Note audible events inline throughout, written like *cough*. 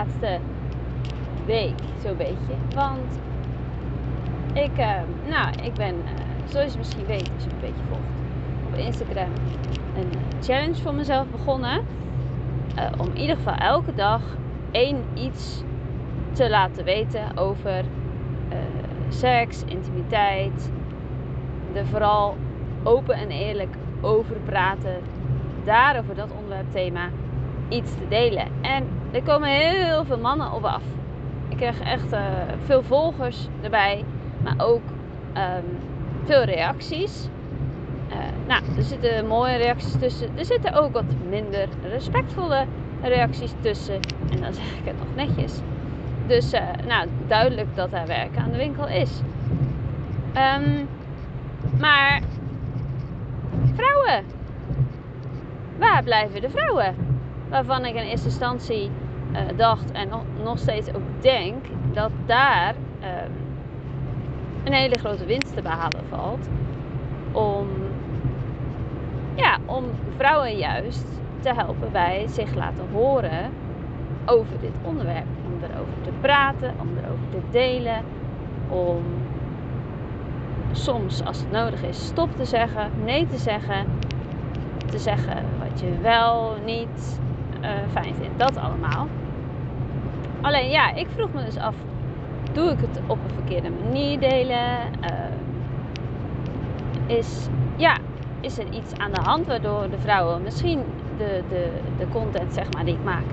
laatste week, zo'n beetje. Want ik, uh, nou, ik ben, uh, zoals je misschien weet, als je een beetje volgt op Instagram, een challenge voor mezelf begonnen. Uh, om in ieder geval elke dag één iets te laten weten over seks, intimiteit. Er vooral open en eerlijk over praten. Daarover dat onderwerp thema iets te delen. En er komen heel veel mannen op af. Ik krijg echt uh, veel volgers erbij, maar ook um, veel reacties. Uh, nou, er zitten mooie reacties tussen. Er zitten ook wat minder respectvolle reacties tussen. En dan zeg ik het nog netjes. Dus uh, nou, duidelijk dat er werk aan de winkel is. Um, maar vrouwen. Waar blijven de vrouwen? Waarvan ik in eerste instantie uh, dacht en nog, nog, steeds ook denk dat daar uh, een hele grote winst te behalen valt. Om, ja, om vrouwen juist te helpen bij zich laten horen over dit onderwerp. Om erover te praten, om erover te delen, om soms als het nodig is stop te zeggen, nee te zeggen, te zeggen wat je wel niet uh, fijn vindt. Dat allemaal. Alleen ja, ik vroeg me dus af, doe ik het op een verkeerde manier delen? Uh, is, ja, is er iets aan de hand waardoor de vrouwen misschien de, de, de content zeg maar, die ik maak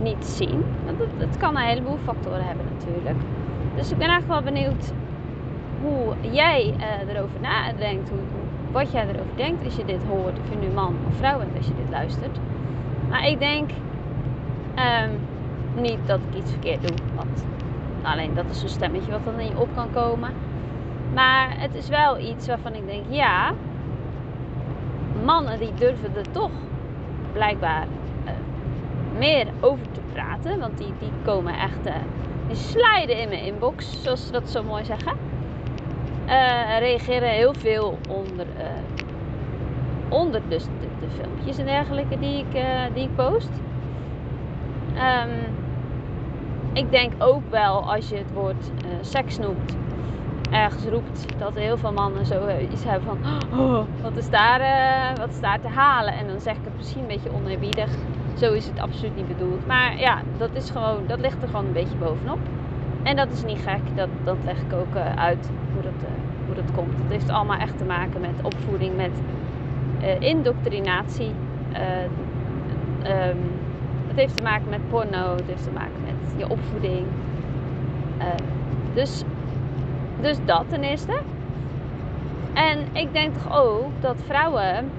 niet zien? Want dat, kan een heleboel factoren hebben natuurlijk. Dus ik ben eigenlijk wel benieuwd hoe jij uh, erover nadenkt, hoe, wat jij erover denkt als je dit hoort, of je nu man of vrouw bent als je dit luistert. Maar ik denk um, niet dat ik iets verkeerd doe, want alleen dat is een stemmetje wat dan in je op kan komen. Maar het is wel iets waarvan ik denk, ja, mannen die durven er toch blijkbaar uh, meer over te praten, want die, die komen echt, uh, die slijden in mijn inbox, zoals ze dat zo mooi zeggen uh, reageren heel veel onder, onder dus de, filmpjes en dergelijke die ik, die ik post. Um, ik denk ook wel als je het woord seks noemt, ergens roept, dat heel veel mannen zo iets hebben van: oh, wat, is daar, wat is daar te halen? En dan zeg ik het misschien een beetje oneerbiedig. Zo is het absoluut niet bedoeld. Maar ja, dat, is gewoon, dat ligt er gewoon een beetje bovenop. En dat is niet gek, dat, dat leg ik ook uit hoe dat, hoe dat komt. Het heeft allemaal echt te maken met opvoeding, met indoctrinatie. Um, het heeft te maken met porno, het heeft te maken met je opvoeding. dus, dus dat ten eerste. En ik denk toch ook dat vrouwen,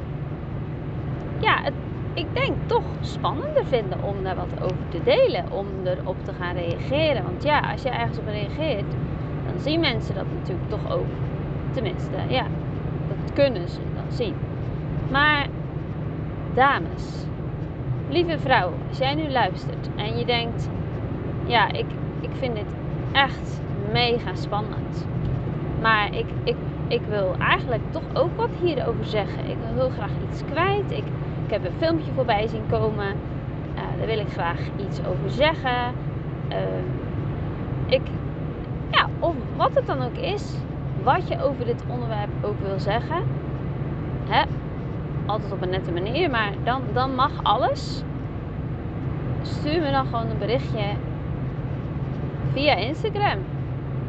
ja, het, ik denk toch spannender vinden om daar wat over te delen, om erop te gaan reageren. Want ja, als je ergens op reageert, dan zien mensen dat natuurlijk toch ook. Tenminste, ja, dat kunnen ze dan zien. Maar, dames, lieve vrouw, als jij nu luistert en je denkt: ja, ik, ik vind dit echt mega spannend. Maar ik, ik, ik wil eigenlijk toch ook wat hierover zeggen. Ik wil heel graag iets kwijt. Ik, ik heb een filmpje voorbij zien komen. Uh, daar wil ik graag iets over zeggen. Uh, ik, ja, of wat het dan ook is, wat je over dit onderwerp ook wil zeggen. Hè? Altijd op een nette manier, maar dan, dan mag alles. Stuur me dan gewoon een berichtje via Instagram.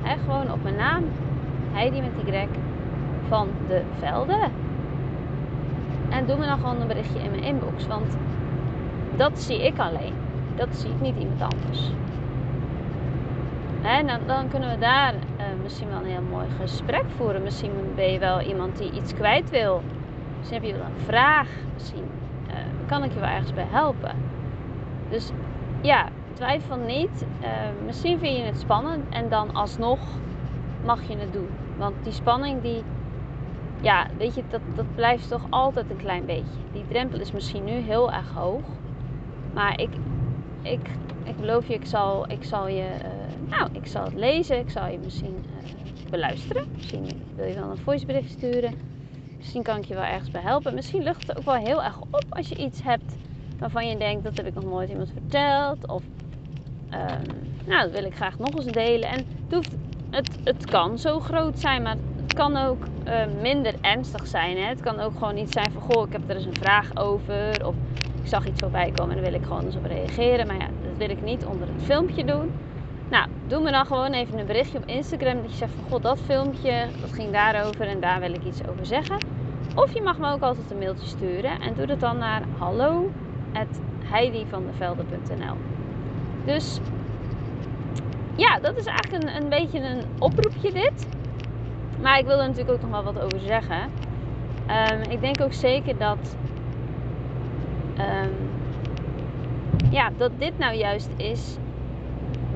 Hè? Gewoon op mijn naam, Heidi met Y van de Velden. En doe me dan gewoon een berichtje in mijn inbox. Want dat zie ik alleen. Dat zie ik niet iemand anders. En dan, dan kunnen we daar uh, misschien wel een heel mooi gesprek voeren. Misschien ben je wel iemand die iets kwijt wil. Misschien heb je wel een vraag. Misschien uh, kan ik je wel ergens bij helpen. Dus ja, twijfel niet. Uh, misschien vind je het spannend en dan alsnog mag je het doen. Want die spanning die ja, weet je, dat, dat blijft toch altijd een klein beetje. Die drempel is misschien nu heel erg hoog. Maar ik, ik, ik beloof je, ik zal, ik zal je, uh, nou, ik zal het lezen. Ik zal je misschien beluisteren. Misschien wil je wel een voicebericht sturen. Misschien kan ik je wel ergens bij helpen. Misschien lucht het ook wel heel erg op als je iets hebt waarvan je denkt, dat heb ik nog nooit iemand verteld. Of ehm, nou, dat wil ik graag nog eens delen. En het, het kan zo groot zijn, maar het kan ook eh, minder ernstig zijn. Hè? Het kan ook gewoon iets zijn van, goh, ik heb er eens een vraag over. Of ik zag iets voorbij komen en daar wil ik gewoon eens op reageren. Maar ja, dat wil ik niet onder het filmpje doen. Nou, doe me dan gewoon even een berichtje op Instagram dat je zegt van, goh, dat filmpje, dat ging daarover en daar wil ik iets over zeggen. Of je mag me ook altijd een mailtje sturen en doe dat dan naar hallo@heidivandevelde.nl. Dus ja, dat is eigenlijk een, een beetje een oproepje dit. Maar ik wil er natuurlijk ook nog wel wat over zeggen. Um, ik denk ook zeker dat, um, ja, dat dit nou juist is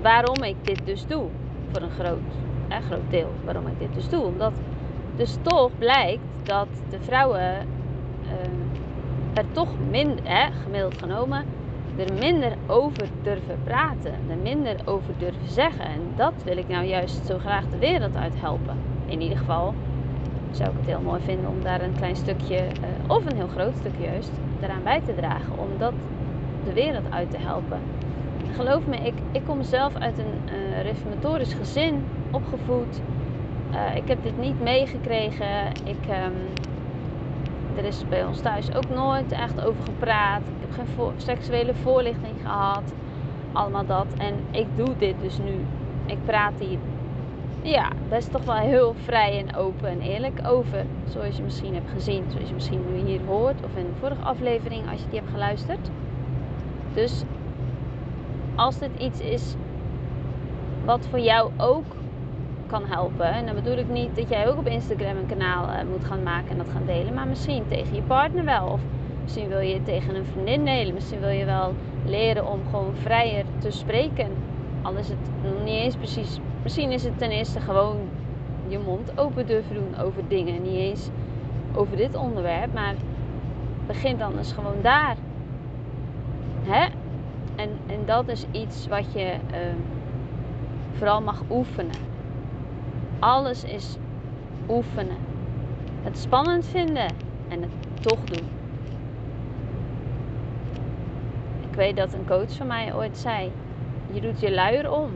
waarom ik dit dus doe. Voor een groot, eh, groot deel waarom ik dit dus doe. Omdat dus toch blijkt dat de vrouwen uh, er toch minder, gemiddeld genomen, er minder over durven praten. Er minder over durven zeggen. En dat wil ik nou juist zo graag de wereld uit helpen. In ieder geval zou ik het heel mooi vinden om daar een klein stukje, uh, of een heel groot stukje juist, eraan bij te dragen. Om dat de wereld uit te helpen. Geloof me, ik, ik kom zelf uit een uh, reformatorisch gezin opgevoed. Uh, ik heb dit niet meegekregen. Ik, um, er is bij ons thuis ook nooit echt over gepraat. Ik heb geen seksuele voorlichting gehad. Allemaal dat. En ik doe dit dus nu. Ik praat hier ja, best toch wel heel vrij en open en eerlijk over. Zoals je misschien hebt gezien, zoals je misschien nu hier hoort. Of in de vorige aflevering als je die hebt geluisterd. Dus als dit iets is wat voor jou ook kan helpen. En dan bedoel ik niet dat jij ook op Instagram een kanaal uh, moet gaan maken en dat gaan delen. Maar misschien tegen je partner wel. Of misschien wil je het tegen een vriendin delen. Misschien wil je wel leren om gewoon vrijer te spreken. Al is het niet eens precies. Misschien is het ten eerste gewoon je mond open durven doen over dingen. Niet eens over dit onderwerp. Maar begin dan eens gewoon daar. Hè? Dat is iets wat je uh, vooral mag oefenen. Alles is oefenen. Het spannend vinden en het toch doen. Ik weet dat een coach van mij ooit zei: Je doet je luier om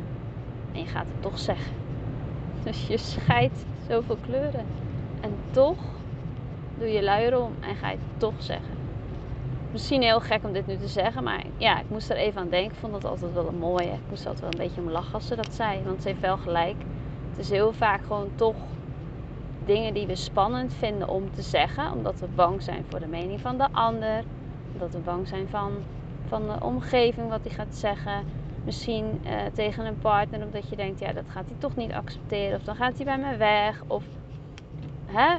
en je gaat het toch zeggen. *laughs* Dus je scheidt zoveel kleuren. En toch doe je luier om en ga je het toch zeggen. Misschien heel gek om dit nu te zeggen, maar ja, ik moest er even aan denken. Ik vond dat altijd wel een mooie. Ik moest altijd wel een beetje om lachen als ze dat zei, want ze heeft wel gelijk. Het is heel vaak gewoon toch dingen die we spannend vinden om te zeggen, omdat we bang zijn voor de mening van de ander, omdat we bang zijn van, van de omgeving wat hij gaat zeggen. Misschien uh, tegen een partner, omdat je denkt, ja, dat gaat hij toch niet accepteren, of dan gaat hij bij me weg, of hè,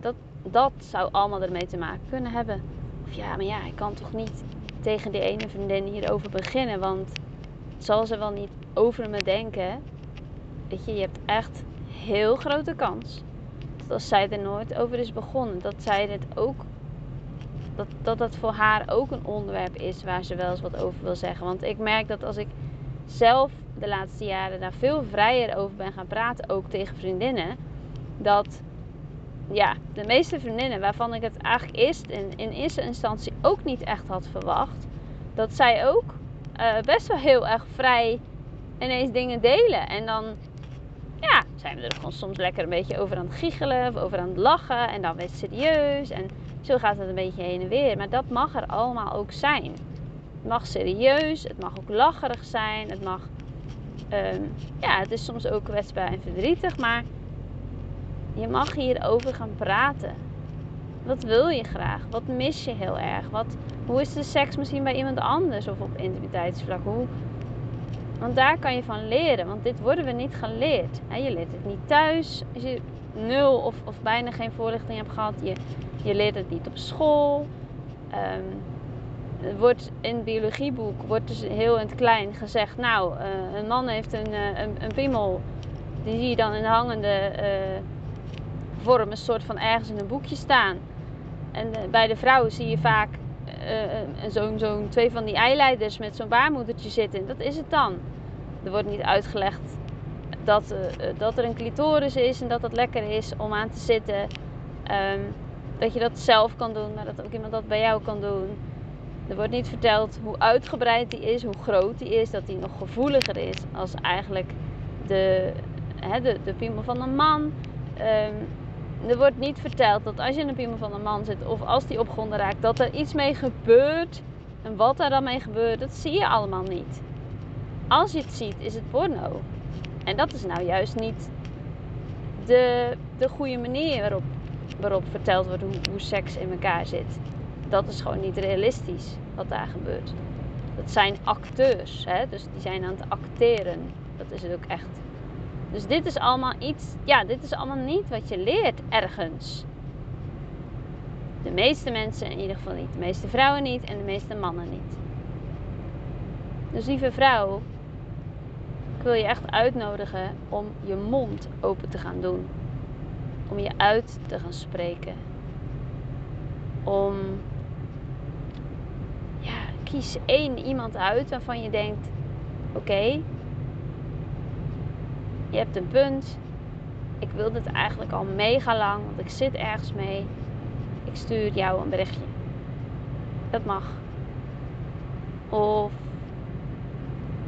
dat, dat zou allemaal ermee te maken kunnen hebben. Of ja, maar ja, ik kan toch niet tegen die ene vriendin hierover beginnen, want zal ze wel niet over me denken? Weet je, je hebt echt heel grote kans dat als zij er nooit over is begonnen, dat zij dit ook, dat, dat dat voor haar ook een onderwerp is waar ze wel eens wat over wil zeggen. Want ik merk dat als ik zelf de laatste jaren daar veel vrijer over ben gaan praten, ook tegen vriendinnen, dat ja, de meeste vriendinnen waarvan ik het eigenlijk eerst in, in eerste instantie ook niet echt had verwacht, dat zij ook uh, best wel heel erg vrij ineens dingen delen. En dan ja, zijn we er gewoon soms lekker een beetje over aan het giechelen of over aan het lachen en dan weer serieus. En zo gaat het een beetje heen en weer. Maar dat mag er allemaal ook zijn. Het mag serieus, het mag ook lacherig zijn, het mag. Um, ja, het is soms ook kwetsbaar en verdrietig, maar je mag hierover gaan praten. Wat wil je graag? Wat mis je heel erg? Wat, hoe is de seks misschien bij iemand anders of op intimiteitsvlak? Hoe, want daar kan je van leren, want dit worden we niet geleerd. Je leert het niet thuis als je nul of, of bijna geen voorlichting hebt gehad. Je, je leert het niet op school. Um, wordt in het biologieboek wordt dus heel in het klein gezegd: Nou, uh, een man heeft een, uh, een, een, piemel. Die zie je dan in de hangende uh, vorm, een soort van ergens in een boekje staan. En bij de vrouwen zie je vaak zo'n zo twee van die eileiders met zo'n baarmoedertje zitten. Dat is het dan. Er wordt niet uitgelegd dat, uh, dat er een clitoris is en dat dat lekker is om aan te zitten. Um, dat je dat zelf kan doen, maar dat ook iemand dat bij jou kan doen. Er wordt niet verteld hoe uitgebreid die is, hoe groot die is, dat die nog gevoeliger is als eigenlijk de, hè, de, de piemel van een man. Ehm, er wordt niet verteld dat als je in een piemel van een man zit of als die opgewonden raakt, dat er iets mee gebeurt. En wat daar dan mee gebeurt, dat zie je allemaal niet. Als je het ziet, is het porno. En dat is nou juist niet de, de goede manier waarop, waarop verteld wordt hoe, hoe seks in elkaar zit. Dat is gewoon niet realistisch wat daar gebeurt. Dat zijn acteurs, hè? dus die zijn aan het acteren. Dat is het ook echt. Dus dit is allemaal iets, ja, dit is allemaal niet wat je leert ergens. De meeste mensen in ieder geval niet. De meeste vrouwen niet en de meeste mannen niet. Dus lieve vrouw, ik wil je echt uitnodigen om je mond open te gaan doen. Om je uit te gaan spreken. Om, ja, kies één iemand uit waarvan je denkt: oké, je hebt een punt. Ik wil dit eigenlijk al mega lang, want ik zit ergens mee. Ik stuur jou een berichtje. Dat mag. Of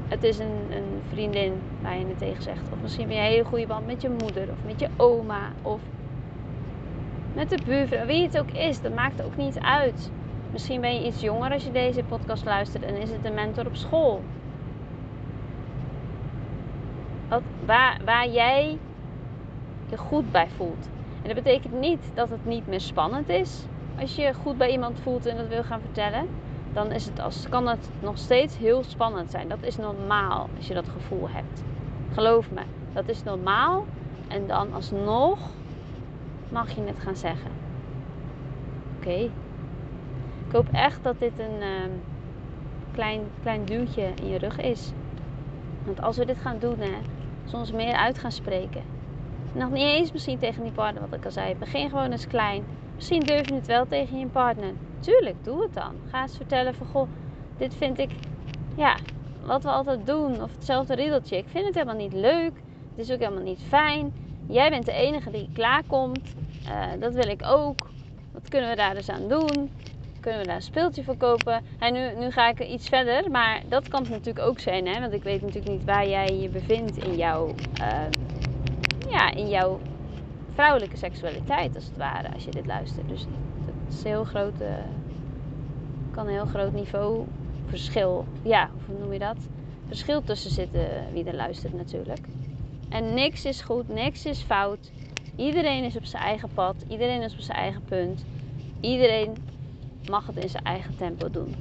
het is een, een vriendin waar je het tegen zegt. Of misschien ben je een hele goede band met je moeder of met je oma of met de buurvrouw. Wie het ook is, dat maakt ook niet uit. Misschien ben je iets jonger als je deze podcast luistert en is het een mentor op school. Waar, jij je goed bij voelt. En dat betekent niet dat het niet meer spannend is als je je goed bij iemand voelt en dat wil gaan vertellen. Dan is het als, kan het nog steeds heel spannend zijn. Dat is normaal als je dat gevoel hebt. Geloof me, dat is normaal. En dan alsnog mag je het gaan zeggen. Oké. Ik hoop echt dat dit een uh, klein, klein duwtje in je rug is. Want als we dit gaan doen, hè, soms meer uit gaan spreken. Nog niet eens misschien tegen die partner, wat ik al zei. Begin gewoon eens klein. Misschien durf je het wel tegen je partner. Tuurlijk, doe het dan. Ga eens vertellen van, goh, dit vind ik, ja, wat we altijd doen. Of hetzelfde riedeltje. Ik vind het helemaal niet leuk. Het is ook helemaal niet fijn. Jij bent de enige die klaarkomt. Uh, dat wil ik ook. Wat kunnen we daar dus aan doen? Kunnen we daar een speeltje voor kopen? En nu, nu ga ik iets verder, maar dat kan het natuurlijk ook zijn, hè? Want ik weet natuurlijk niet waar jij je bevindt in jouw, uh, ja, in jouw vrouwelijke seksualiteit, als het ware, als je dit luistert. Dus dat is een heel groot, uh, kan een heel groot niveau verschil, ja, hoe noem je dat? Verschil tussen zitten wie er luistert natuurlijk. En niks is goed, niks is fout. Iedereen is op zijn eigen pad, iedereen is op zijn eigen punt. Iedereen mag het in zijn eigen tempo doen.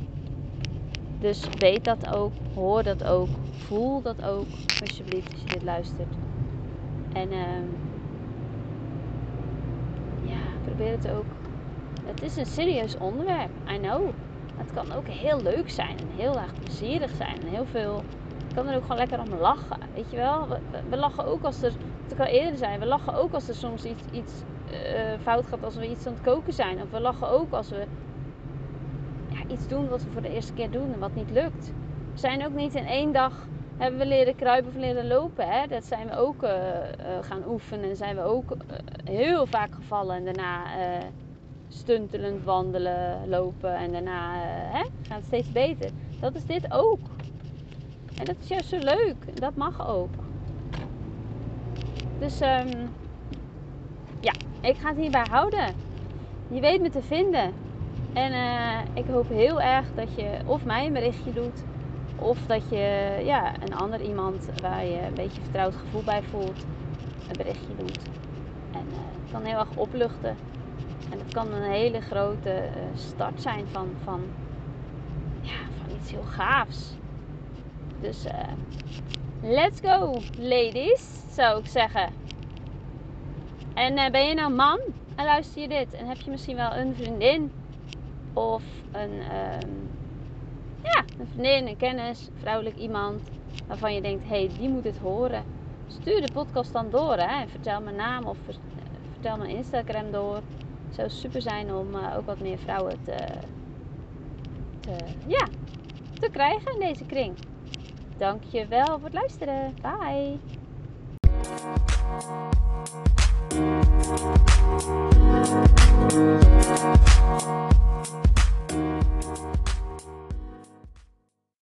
Dus weet dat ook, hoor dat ook, voel dat ook, alsjeblieft, als je dit luistert. En uh, ja, probeer het ook. Het is een serieus onderwerp, I know. Het kan ook heel leuk zijn en heel erg plezierig zijn. En heel veel, ik kan er ook gewoon lekker om lachen, weet je wel. We, lachen ook als er, wat ik al eerder zei, we lachen ook als er soms iets, iets uh, fout gaat als we iets aan het koken zijn. Of we lachen ook als we iets doen wat we voor de eerste keer doen en wat niet lukt. We zijn ook niet in één dag hebben we leren kruipen of leren lopen. Hè? Dat zijn we ook uh, uh, gaan oefenen. En zijn we ook uh, heel vaak gevallen. En daarna stuntelend wandelen, lopen. En daarna hè, gaat het steeds beter. Dat is dit ook. En dat is juist zo leuk. Dat mag ook. Dus um, ja, ik ga het hierbij houden. Je weet me te vinden. En uh, ik hoop heel erg dat je of mij een berichtje doet. Of dat je ja, een ander iemand waar je een beetje vertrouwd gevoel bij voelt. Een berichtje doet. En uh, het kan heel erg opluchten. En het kan een hele grote uh, start zijn van, van, ja, van iets heel gaafs. Dus let's go ladies, zou ik zeggen. En ben je nou man en luister je dit? En heb je misschien wel een vriendin of een, ehm, ja, een vriendin, een kennis, vrouwelijk iemand waarvan je denkt: hé, hey, die moet het horen. Stuur de podcast dan door hè, en vertel mijn naam of vertel mijn Instagram door. Het zou super zijn om eh, ook wat meer vrouwen te, te, ja, te krijgen in deze kring. Dankjewel voor het luisteren. Bye.